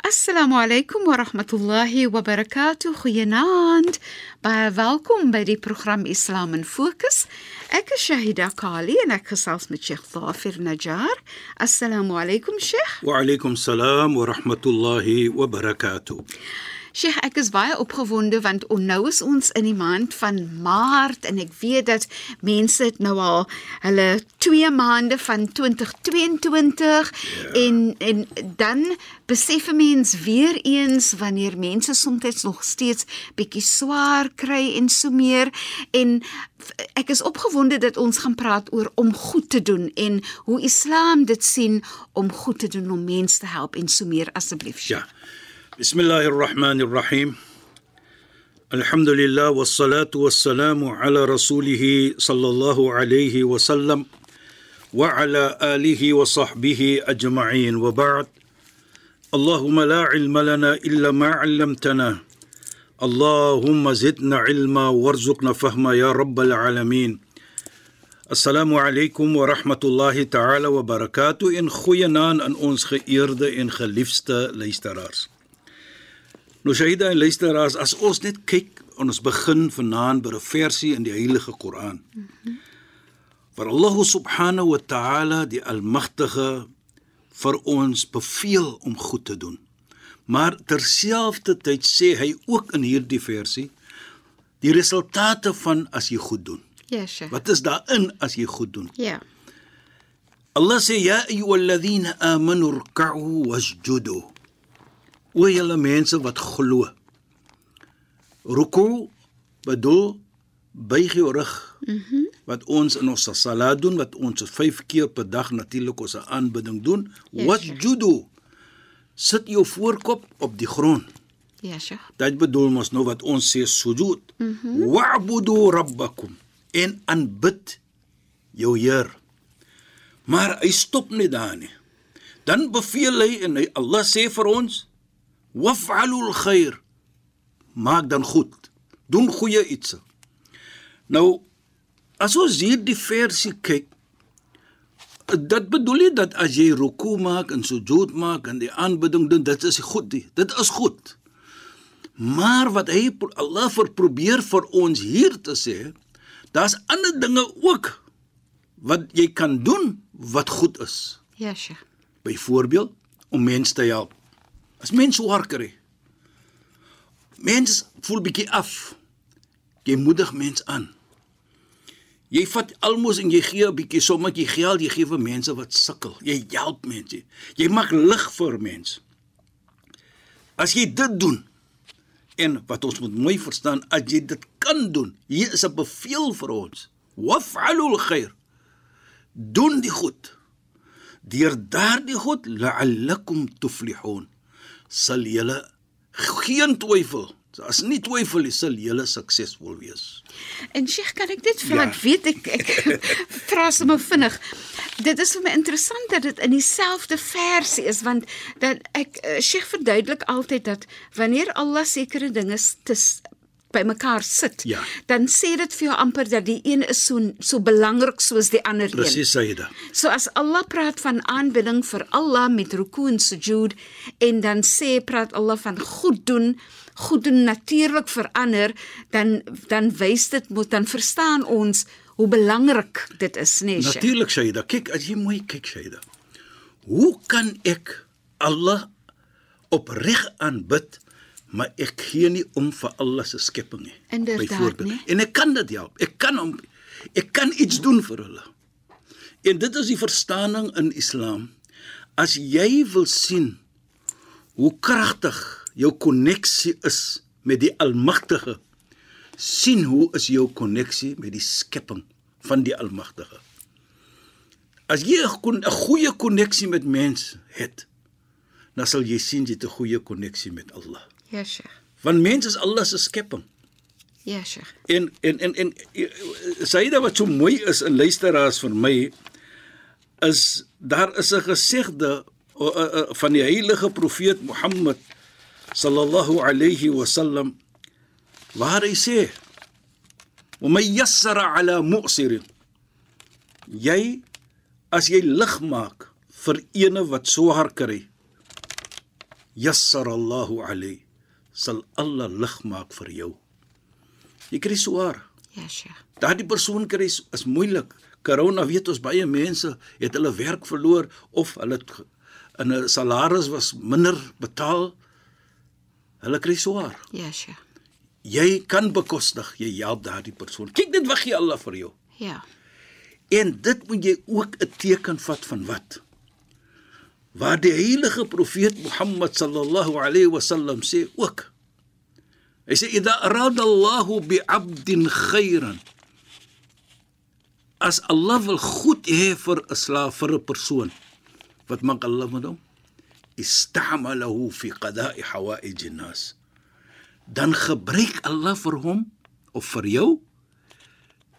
Assalamu alaykum wa rahmatullahi wa barakatuh. Goeienaand. Baie welkom by die program Islam in Fokus. Ek is Shahida Kali en ek gesels met Sheikh Zafir Najjar. Assalamu alaykum Sheikh. Wa alaykum salaam wa rahmatullahi wa barakatuh. Sheikh, ek is baie opgewonde want nou is ons in die maand van Maart en ek weet dat mense het nou al hulle 2 maande van 2022 ja. en en dan besef 'n mens weer eens wanneer mense soms nog steeds bietjie swaar kry en so meer en ek is opgewonde dat ons gaan praat oor om goed te doen en hoe Islam dit sien om goed te doen om mense te help en so meer asseblief. Ja. بسم الله الرحمن الرحيم الحمد لله والصلاة والسلام على رسوله صلى الله عليه وسلم وعلى آله وصحبه أجمعين وبعد اللهم لا علم لنا إلا ما علمتنا اللهم زدنا علما وارزقنا فهما يا رب العالمين السلام عليكم ورحمة الله تعالى وبركاته إن خوينان أن ons geëerde en geliefde luisteraars Nou Shaida en luisteraars, as ons net kyk en ons begin vanaand by 'n versie in die Heilige Koran. Waar Allah subhanahu wa ta'ala die Almagtige vir ons beveel om goed te doen. Maar terselfdertyd sê hy ook in hierdie versie die resultate van as jy goed doen. Ja, Sheikh. Wat is daarin as jy goed doen? Ja. Allah sê ya ayyuhalladhina amanu ruk'u wasjudu. O julle mense wat glo. Ruku bedoel buig jou rug. Mhm. Mm wat ons in ons salat doen wat ons 5 keer per dag natuurlik ons aanbidding doen. Yes, Wasjudu. Sit jou voorkop op die grond. Ja, Sheikh. Dit bedoel mos nou wat ons sê sujud. Mm Wa'budu rabbakum en aanbid jou Heer. Maar hy stop nie daar nie. Dan beveel hy en hy Allah sê vir ons waf'alul khair maak dan goed. Doen goeie iets nou as ons hier die versie kyk dit bedoel nie dat as jy ruku maak en sujud maak en die aanbidding doen dit is goed die. dit is goed. Maar wat hy Allah vir probeer vir ons hier te sê daar's ander dinge ook wat jy kan doen wat goed is. Ja sheikh. Byvoorbeeld om mense te help As mens swaar kry. Mens voel bietjie af. Jy moedig mens aan. Jy vat almos en jy gee 'n bietjie sommetjie geld, jy gee vir mense wat sukkel. Jy help mense. Jy maak lig vir mense. As jy dit doen en wat ons moet mooi verstaan, as jy dit kan doen, hier is 'n bevel vir ons. Waf'alul khair. Doen die goed. Deur daardie goed la'allakum tuflihun sal julle geen twyfel As nie twyfel nie, sal julle suksesvol wees. En Sheikh, kan ek dit vra? Ja. Ek weet ek ek vra sommer vinnig. Dit is vir my interessant dat dit in dieselfde versie is want dat ek eh, Sheikh verduidelik altyd dat wanneer Allah sekere dinge bymekaar sit, ja. dan sê dit vir jou amper dat die een is so so belangrik soos die ander een. Presies, Saida. So as Allah praat van aanbidding vir Allah met ruku en sujud en dan sê praat Allah van goed doen, goed doen natuurlik vir ander, dan dan wys dit moet dan verstaan ons hoe belangrik dit is, nee. Natuurlik, Saida. Kyk, as jy mooi kyk, Saida. Hoe kan ek Allah opreg aanbid? Maar ek gee nie om vir Allah se skepping nie. Byvoorbeeld. En ek kan dit help. Ek kan hom ek kan iets doen vir hulle. En dit is die verstaaning in Islam. As jy wil sien hoe kragtig jou koneksie is met die Almagtige, sien hoe is jou koneksie met die skepping van die Almagtige. As jy 'n goeie koneksie met mens het, dan sal jy sien jy het 'n goeie koneksie met Allah. Ja, Sheikh. Want mens is Allah se skepping. Ja, Sheikh. En en en en Saida wat so mooi is in luisteraars vir my is daar is 'n gesegde van die heilige profeet Mohammed sallallahu alayhi wasallam waar hy sê: "Wa may yassara ala mu'sir." Jy as jy lig maak vir ene wat swaar kry, yassara Allahu alayh sal Allah lig maak vir jou. Jy kry swaar. Ja, Sheikh. Daardie persoon kry is, is moeilik. Corona weet ons baie mense het hulle werk verloor of hulle in 'n salaris was minder betaal. Hulle kry swaar. Ja, Sheikh. Jy kan bekostig, jy help daardie persoon. Kyk dit wag jy Allah vir jou. Ja. En dit moet jy ook 'n teken vat van wat? Waar die heilige profeet Mohammed sallallahu alayhi wasallam sê ook. Hy sê idha arada Allahu bi 'abdin khairan. As Allah wil goed hê vir 'n slaaf vir 'n persoon, wat maak Allah met hom? Istamalahu fi qada'i hawaij an-nas. Dan gebruik Allah vir hom of vir jou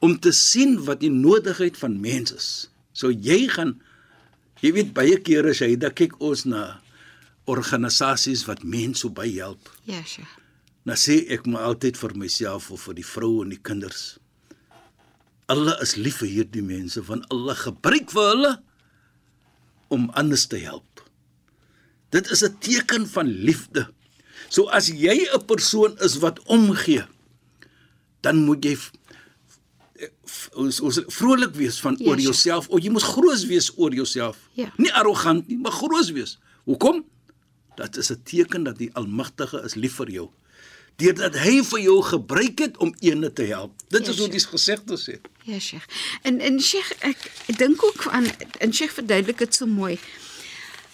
om te sien wat die nodigheid van mense is. So jy gaan jy weet baie kere as jy dan kyk ons na organisasies wat mense baie help. Ja, Sheikh. Dan sê ek maar altyd vir myself of vir die vroue en die kinders. Allah is lief vir hierdie mense want Allah gebruik vir hulle om anders te help. Dit is 'n teken van liefde. So as jy 'n persoon is wat omgee, dan moet jy ons ons vrolik wees van Ja, oor jouself. O jy moet groot wees oor jouself. Ja. Nie arrogant nie, maar groot wees. Hoekom? Dat is 'n teken dat die Almagtige is lief vir jou. Deurdat hy vir jou gebruik het om ene te help. Dit Ja, is hoe sure. die gesegde sê. Ja, Sheikh. En en Sheikh, ek, ek dink ook aan en Sheikh verduidelik dit so mooi.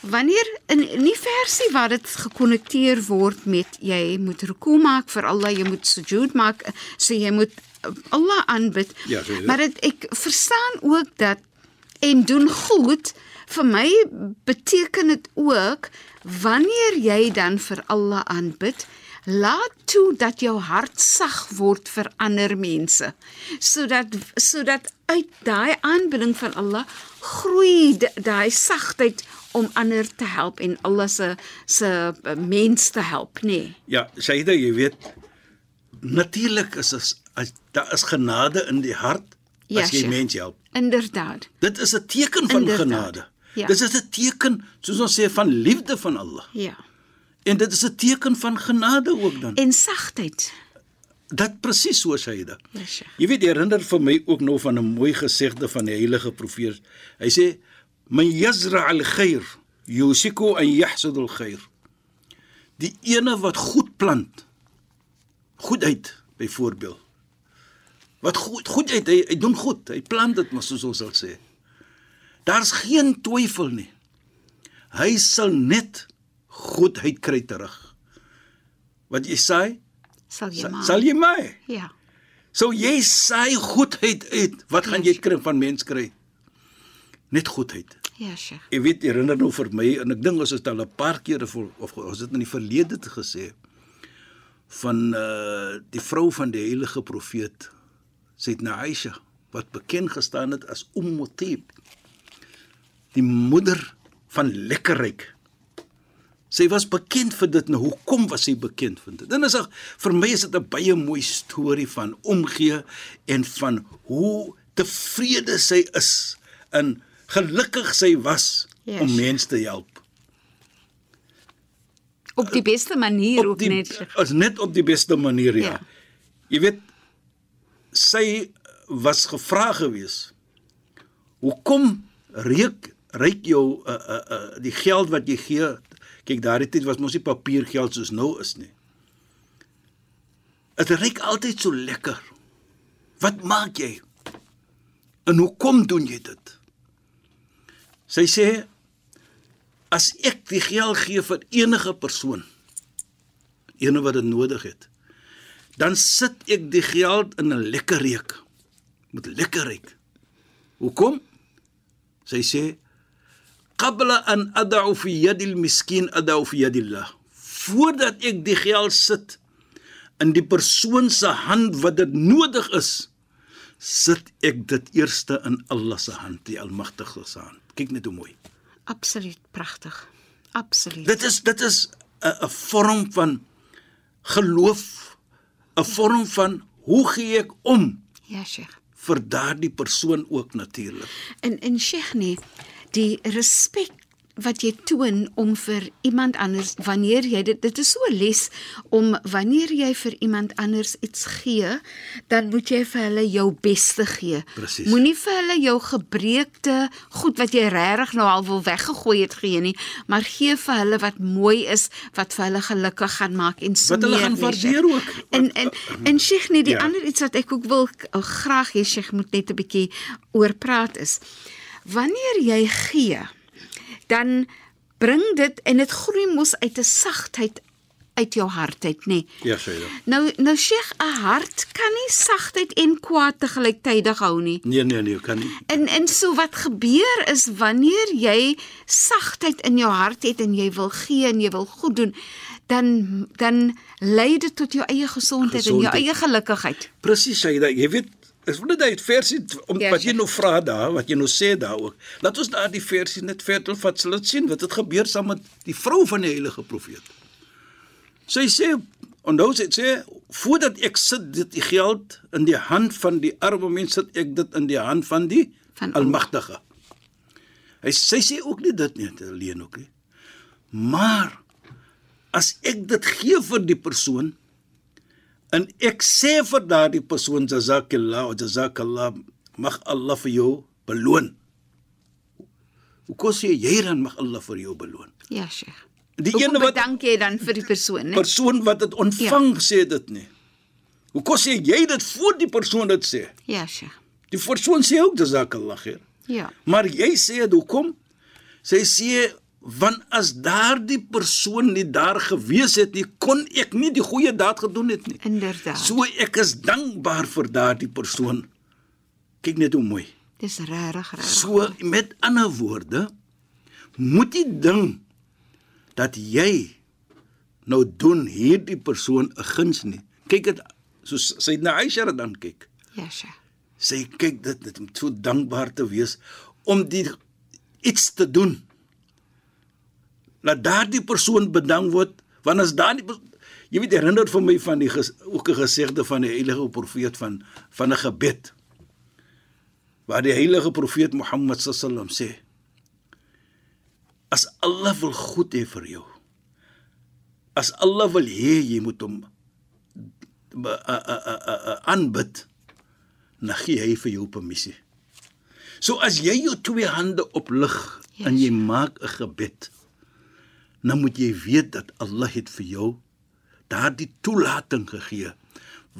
Wanneer in in die versie waar dit gekonnekteer word met jy moet ruku maak vir Allah, jy moet sujud maak, so jy moet uh, Allah aanbid. Ja, so maar dit ek verstaan ook dat en doen goed vir my beteken dit ook wanneer jy dan vir Allah aanbid laat toe dat jou hart sag word vir ander mense sodat sodat uit daai aanbidding van Allah groei daai sagtheid om ander te help en Allah se se uh, mens te help nê nee. Ja, Shaida, jy weet natuurlik is as, as daar is genade in die hart Ja, as jy Sheikh. mens help. inderdaad Dit is 'n teken van Inderdaad. genade. Ja. Dit is 'n teken, soos ons sê, van liefde van Allah. ja En dit is 'n teken van genade ook dan. en sagtheid Dat presies so Shaida. Ja, Sheikh. Jy weet, herinner vir my ook nou van 'n mooi gesegde van die heilige profeet. Hy sê: "Man yazra al-khair yusiku an yahsud al-khair." Die ene wat goed plant, goedheid byvoorbeeld. Wat goed goedheid, hy, hy doen goed, hy plant dit maar soos ons sal sê. Daar's geen twyfel nie. Hy sal net goedheid kry terug. Wat jy sê, sal jy maar sal jy my ja So jy saai goedheid uit. Wat gaan jy kry van mens kry? Net goedheid. Ja Sheikh Ek weet herinner nou vir my en ek dink ons het al 'n paar kere voor, of ons het in die verlede te gesê van uh die vrou van die heilige profeet Sayyidina Aisha wat bekend gestaan het as Umm Tib. Die moeder van lekkerryk. Sy was bekend vir dit. Nou hoekom was sy bekend vir dit? Dit is 'n vir my is dit 'n baie mooi storie van omgee en van hoe tevrede sy is en gelukkig sy was Ja, om mense te help. op die beste manier ook die, net Sheikh. as net op die beste manier ja. Ja. ja. Jy weet sy was gevra gewees. Hoekom reuk ryk jou uh, uh, uh, die geld wat jy gee? Kyk daardie tyd was mos nie papiergeld soos nou is nie. Dit ryk altyd so lekker. Wat maak jy? En hoekom doen jy dit? Sy sê as ek die geld gee vir enige persoon, ene wat dit nodig het, dan sit ek die geld in 'n lekker reuk. Moet lekker reuk. Hoekom? Sy sê qabla an ad'u fi yadi al-miskin ad'u fi yadi Allah. Voordat ek die geld sit in die persoon se hand wat dit nodig is, sit ek dit eerste in Allah se hand, die Almagtige se hand. Kyk net hoe mooi. absoluut pragtig absoluut Dit is dit is 'n 'n vorm van geloof, 'n vorm van hoe gee ek om ja Sheikh vir daardie persoon ook natuurlik. En en Sheikh nee, die respek wat jy toon om vir iemand anders wanneer jy dit dit is so 'n les om wanneer jy vir iemand anders iets gee, dan moet jy vir hulle jou beste gee. Moenie vir hulle jou gebreekte goed wat jy regtig nou al wil weggegooi het gee nie, maar gee vir hulle wat mooi is, wat vir hulle gelukkig gaan maak en so Wat hulle gaan waardeer ook. En en en Sheikh nie die Ja. ander iets wat ek ook wil uh, graag hê Sheikh moet net 'n bietjie oor praat is. Wanneer jy gee, dan bring dit en dit groei mos uit 'n sagtheid uit jou hart uit, nê. Ja, Shaida. Nou nou Sheikh, 'n hart kan nie sagtheid en kwaad te gelyktydig hou nie. Nee, nee, nee, kan nie. En en so wat gebeur is wanneer jy sagtheid in jou hart het en jy wil gee en jy wil goed doen, dan dan lei dit tot jou eie gesondheid, en jou Gesondheid. eie gelukkigheid. Presies, Shaida. Jy weet, ek wil net uit versie om Ja, wat jy Sheikh. nou vra daar, wat jy nou sê daar ook. Laat ons daar die versie net vertel vat, sal dit sien wat het gebeur saam met die vrou van die heilige profeet. Sy sê onthou sy sê voordat ek sit dit die geld in die hand van die arme mens sit ek dit in die hand van die Van. Almagtige. Hy sy sê ook nie dit nie alleen ook nie. Maar as ek dit gee vir die persoon en ek sê vir daardie persoon jazakallah jazakallah mag Allah vir jou beloon. Hoe kos jy dan mag Allah vir jou beloon? Ja, Sheikh. Die Hoekom ene wat bedank jy dan vir die persoon, né? persoon wat dit ontvang ja. sê dit nie. Hoe kos jy jy dit voor die persoon dit sê? Ja, Sheikh. Die persoon sê ook jazakallah khair. Ja. Maar jy sê dit hoekom? Sy sê want as daardie persoon nie daar gewees het nie, kon ek nie die goeie daad gedoen het nie. Inderdaad. So ek is dankbaar vir daardie persoon. Kyk net hoe mooi. Dis regtig reg. So met ander woorde moet jy ding dat jy nou doen hierdie persoon 'n guns nie. Kyk dit soos sy na Aisha dan kyk. Ja, Sheikh. Sy kyk dit net om so dankbaar te wees om die iets te doen. Laat daardie persoon bedank word want as daardie jy weet herinner vir my van die ges, ook 'n gesegde van die heilige profeet van van 'n gebed waar die heilige profeet Mohammed sallam sê as Allah wil goed hê vir jou as Allah wil hê jy moet hom aanbid dan gee hy vir jou permissie. So as jy jou twee hande oplig Yes. en jy maak 'n gebed, dan moet jy weet dat Allah het vir jou daardie toelating gegee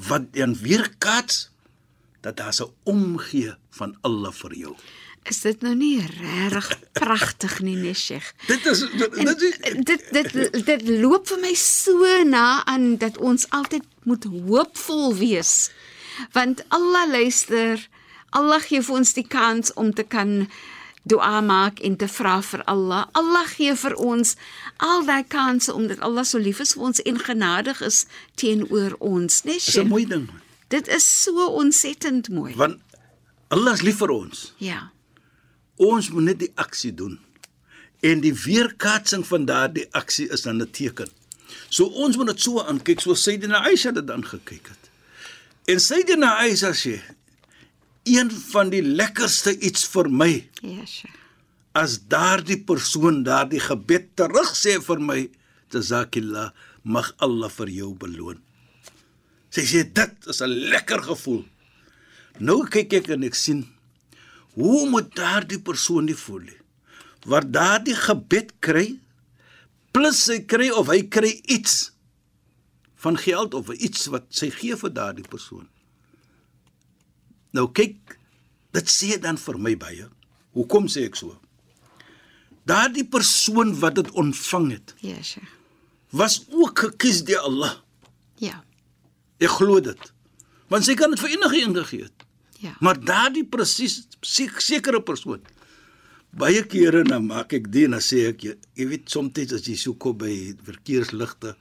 wat dan weerkaats dat daar 'n omgee van Allah vir jou. Is dit nou nie regtig pragtig nie, nee, Sheikh? Dit is dit, En dit dit dit dit loop vir my so na aan dat ons altyd moet hoopvol wees. Want Allah luister, Allah gee vir ons die kans om te kan dua maak en te vra vir Allah. Allah gee vir ons al daai kansse omdat Allah so lief is vir ons en genadig is teenoor ons, né? is 'n mooi ding. Dit is so ontsettend mooi. Want Allah is lief vir ons. Ja. Ons moet net die aksie doen. En die weerkaatsing van daardie aksie is dan 'n teken. So ons moet dit so aankyk soos Sayyidina Aisha dit dan gekyk het. En Sayyidina Aisha sê een van die lekkerste iets vir my Ja, Sheikh. as daardie persoon daardie gebed terug sê vir my jazakillah mag Allah vir jou beloon. Sy sê dit is 'n lekker gevoel. Nou kyk ek en ek sien hoe moet daardie persoon die voel? Waar daardie gebed kry plus sy kry of hy kry iets van geld of iets wat sy gee vir daardie persoon. Nou kyk, dit sê dan vir my baie. Hoekom sê ek so? Daardie persoon wat dit ontvang het, Ja, Sheikh. was ook gekies deur Allah. Ja. Ek glo dit. Want sy kan dit vir enige een gegee het. Ja. Maar daardie presies sek- sekere persoon baie kere dan maak ek dit en dan sê ek jy, jy weet soms as jy so kom by verkeersligte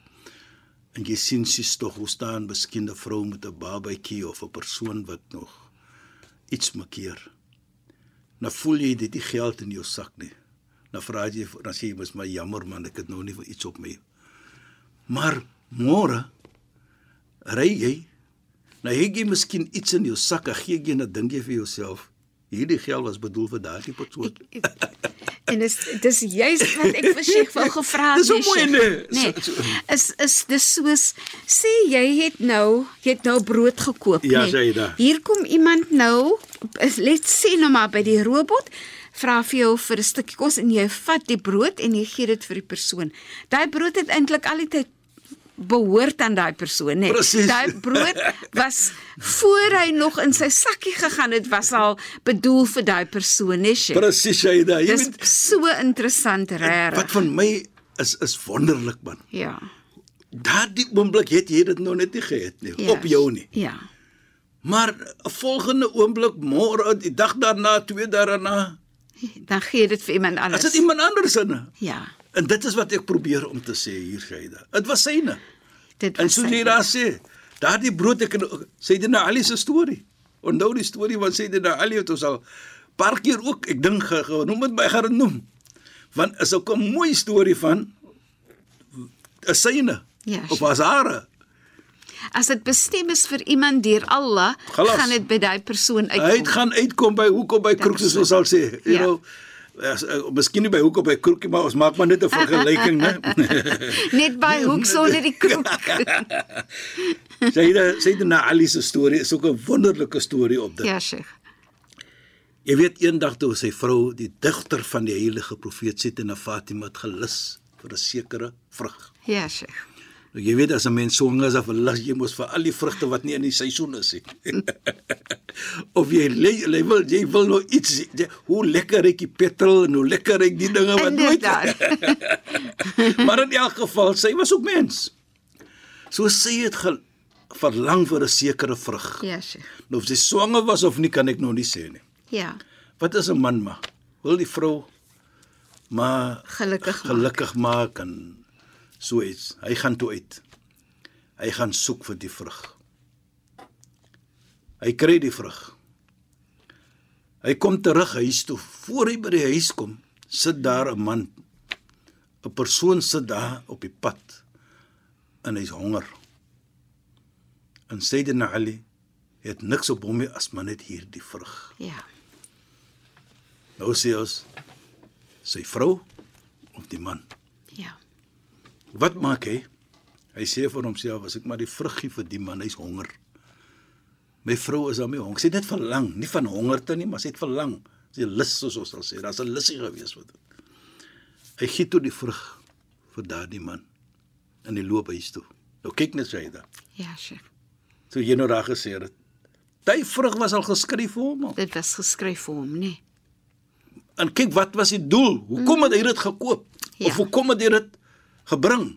en jy sien sies tog hoe staan 'n vrou met 'n babatjie of 'n persoon wat nog iets makkeer. Nou voel jy dit die geld in jou sak nie. Dan vra jy dan sê jy mos maar jammer man ek het nou nie vir iets op my. Maar môre ry jy Nou het jy miskien iets in jou sak, dan gee jy 'n ding jy vir jouself. Hierdie geld was bedoel vir daardie persoon. En dis dis juist wat ek vir Sheikh wou gevra het. Dis so nee, mooi, nee. Nee. So- so- Is is dis soos sê jy het nou jy het nou brood gekoop, Ja, nee. Hier kom iemand nou, is- let's sê nou maar by die robot vra vir jou vir 'n stukkie kos en jy vat die brood en jy gee dit vir die persoon. Daai brood het eintlik al die tyd behoort aan daai persoon, nee. Presies. Daai brood was voor hy nog in sy sakkie gegaan het, was al bedoel vir daai persoon, nee. Sheikh. Presies Shaida. Jy weet so interessant, wat regtig. van my is is wonderlik man. Ja. Daardie oomblik het jy dit nou net nie gehet nie, ja. op jou nie. Ja. Maar 'n volgende oomblik môre, die dag daarna, twee dae daarna, Dan gee dit vir iemand as anders. dit iemand anders in. Ja. En dit is wat ek probeer om te sê hier Shaida. Dit was syne. Dit En was soos sy- jy daar sê, daardie brood ek Sayyidina Ali se storie. Onthou die storie van Sayyidina Ali het ons al paar keer ook, ek dink ge- genoem het by gaan dit noem. Want is ook 'n mooi storie van 'n syne Ja, sure. Azara. As dit bestem is vir iemand deur Allah, Gelas. gaan dit by daai persoon Hy uitkom. gaan uitkom by hoekom by kroeg soos ons sal sê. You Ja. know, as, uh, miskien nie by hoekom by kroeg maar ons maak maar net 'n vergelyking, né? Net by hoek sonder die kroeg. Sayyidina Sayyidina Ali se storie is ook 'n wonderlike storie op dit. ja, Sheikh. Jy weet eendag toe sy vrou, die digter van die heilige profeet Sitna Fatima het gelus vir 'n sekere vrug. Ja, Sheikh. Nou jy weet as 'n mens swanger is of lus jy mos vir al die vrugte wat nie in die seisoen is nie. of jy jy, jy wil jy wil nou iets jy, hoe lekker ryk die petrol en hoe lekker ryk die dinge wat nooit. Inderdaad. maar in elk geval, sy was ook mens. So sy het ge, verlang vir 'n sekere vrug. Ja, Sheikh. Nou of sy swanger was of nie kan ek nou nie sê nie. Ja. Wat is 'n man maar? Wil die vrou maar Gelukkig maak. gelukkig maak en so iets. Hy gaan toe uit. Hy gaan soek vir die vrug. Hy kry die vrug. Hy kom terug huis toe. Voor hy by die huis kom, sit daar 'n man. 'n Persoon sit daar op die pad en hy's honger. En Sayyidina Ali het niks op hom as maar net hierdie vrug. Ja. Nou sê ons sy vrou of die man. Wat maak hy? Hy sê vir homself as ek maar die vrug gee vir die man, hy's honger. My vrou is daarmee honger. Sy het net verlang, nie van hongerte nie, maar sy het verlang. Sy lus soos ons sal sê. Daar's 'n lusie gewees wat. Hy gee toe die vrug vir daardie man in die loop huis toe. Nou kyk net sy daar. Ja, Sheikh. So jy nou daar gesê het. Daai vrug was al geskryf vir hom. al. Dit was geskryf vir hom, nee. En kyk wat was die doel? Hoekom het hy dit gekoop? Ja. Of hoekom het hy dit gebring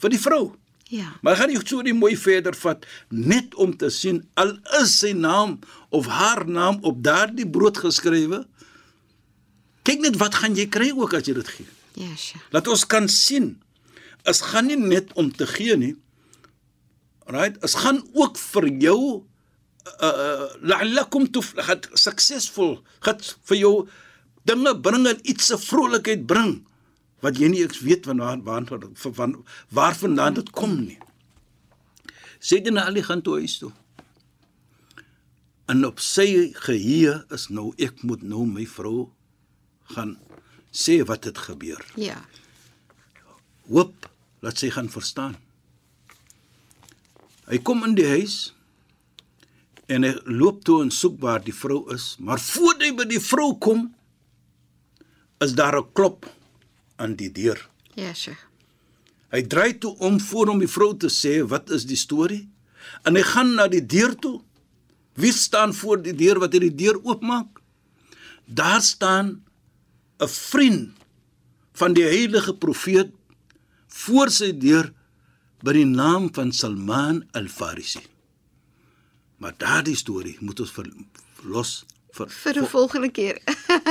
vir die vrou? Ja. Maar gaan jy so die mooi verder vat net om te sien al is sy naam of haar naam op daardie brood geskrywe. Kyk net wat gaan jy kry ook as jy dit gee. Ja, Sheikh. Laat ons kan sien. Dit gaan nie net om te gee nie. Right? Dit gaan ook vir jou uh la'allakum tuflihat successful gaat vir jou dinge bring en iets se vrolikheid bring wat jy nie eens weet van waar waar van, van waarvandaan dit kom nie. Sayyidina Ali gaan toe huis toe. En op sy geheue is nou ek moet nou my vrou gaan sê wat het gebeur. Ja. Hoop dat sy gaan verstaan. Hy kom in die huis en hy loop toe en soek waar die vrou is, maar voor hy by die vrou kom is daar 'n klop aan die deur. Ja, Sheikh. Hy draai toe om voor om die vrou te sê wat is die storie en hy gaan na die deur toe. Wie staan voor die deur wat hy die deur oopmaak? Daar staan 'n vriend van die heilige profeet voor sy deur by die naam van Salman al-Farisi. Maar daardie storie moet ons ver, los vir, Vir 'n volgende keer.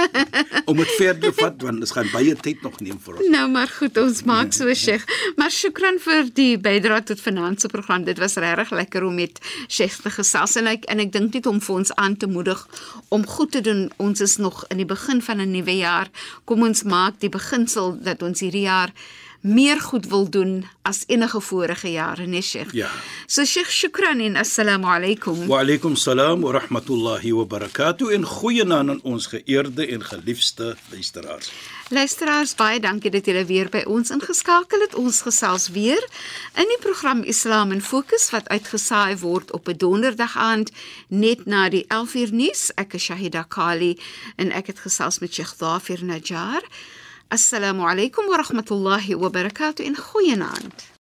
om dit verder te vat want dit gaan baie tyd nog neem vir ons. Nou maar goed, ons maak so Sheikh. Maar shukran vir die bydrae tot finansie program. Dit was regtig lekker om met Sheikh te gesels en ek en ek dink net om vir ons aan te moedig om goed te doen. Ons is nog in die begin van 'n nuwe jaar. Kom ons maak die beginsel dat ons hierdie jaar meer goed wil doen as enige vorige jare, nee Sheikh. Ja. So Sheikh, shukran en assalamu alaykum. Wa alaykum salaam wa rahmatullahi wa barakatuh en goeienaand aan ons geëerde en geliefde luisteraars. Luisteraars, baie dankie dat julle weer by ons ingeskakel het. Ons gesels weer in die program Islam in Fokus wat uitgesaai word op 'n donderdag aand net na die 11uur nuus. Ek is Shahida Kali en ek het gesels met Sheikh Dafir Najjar. Assalamu alaykum wa rahmatullahi wa barakatuh en goeienaand.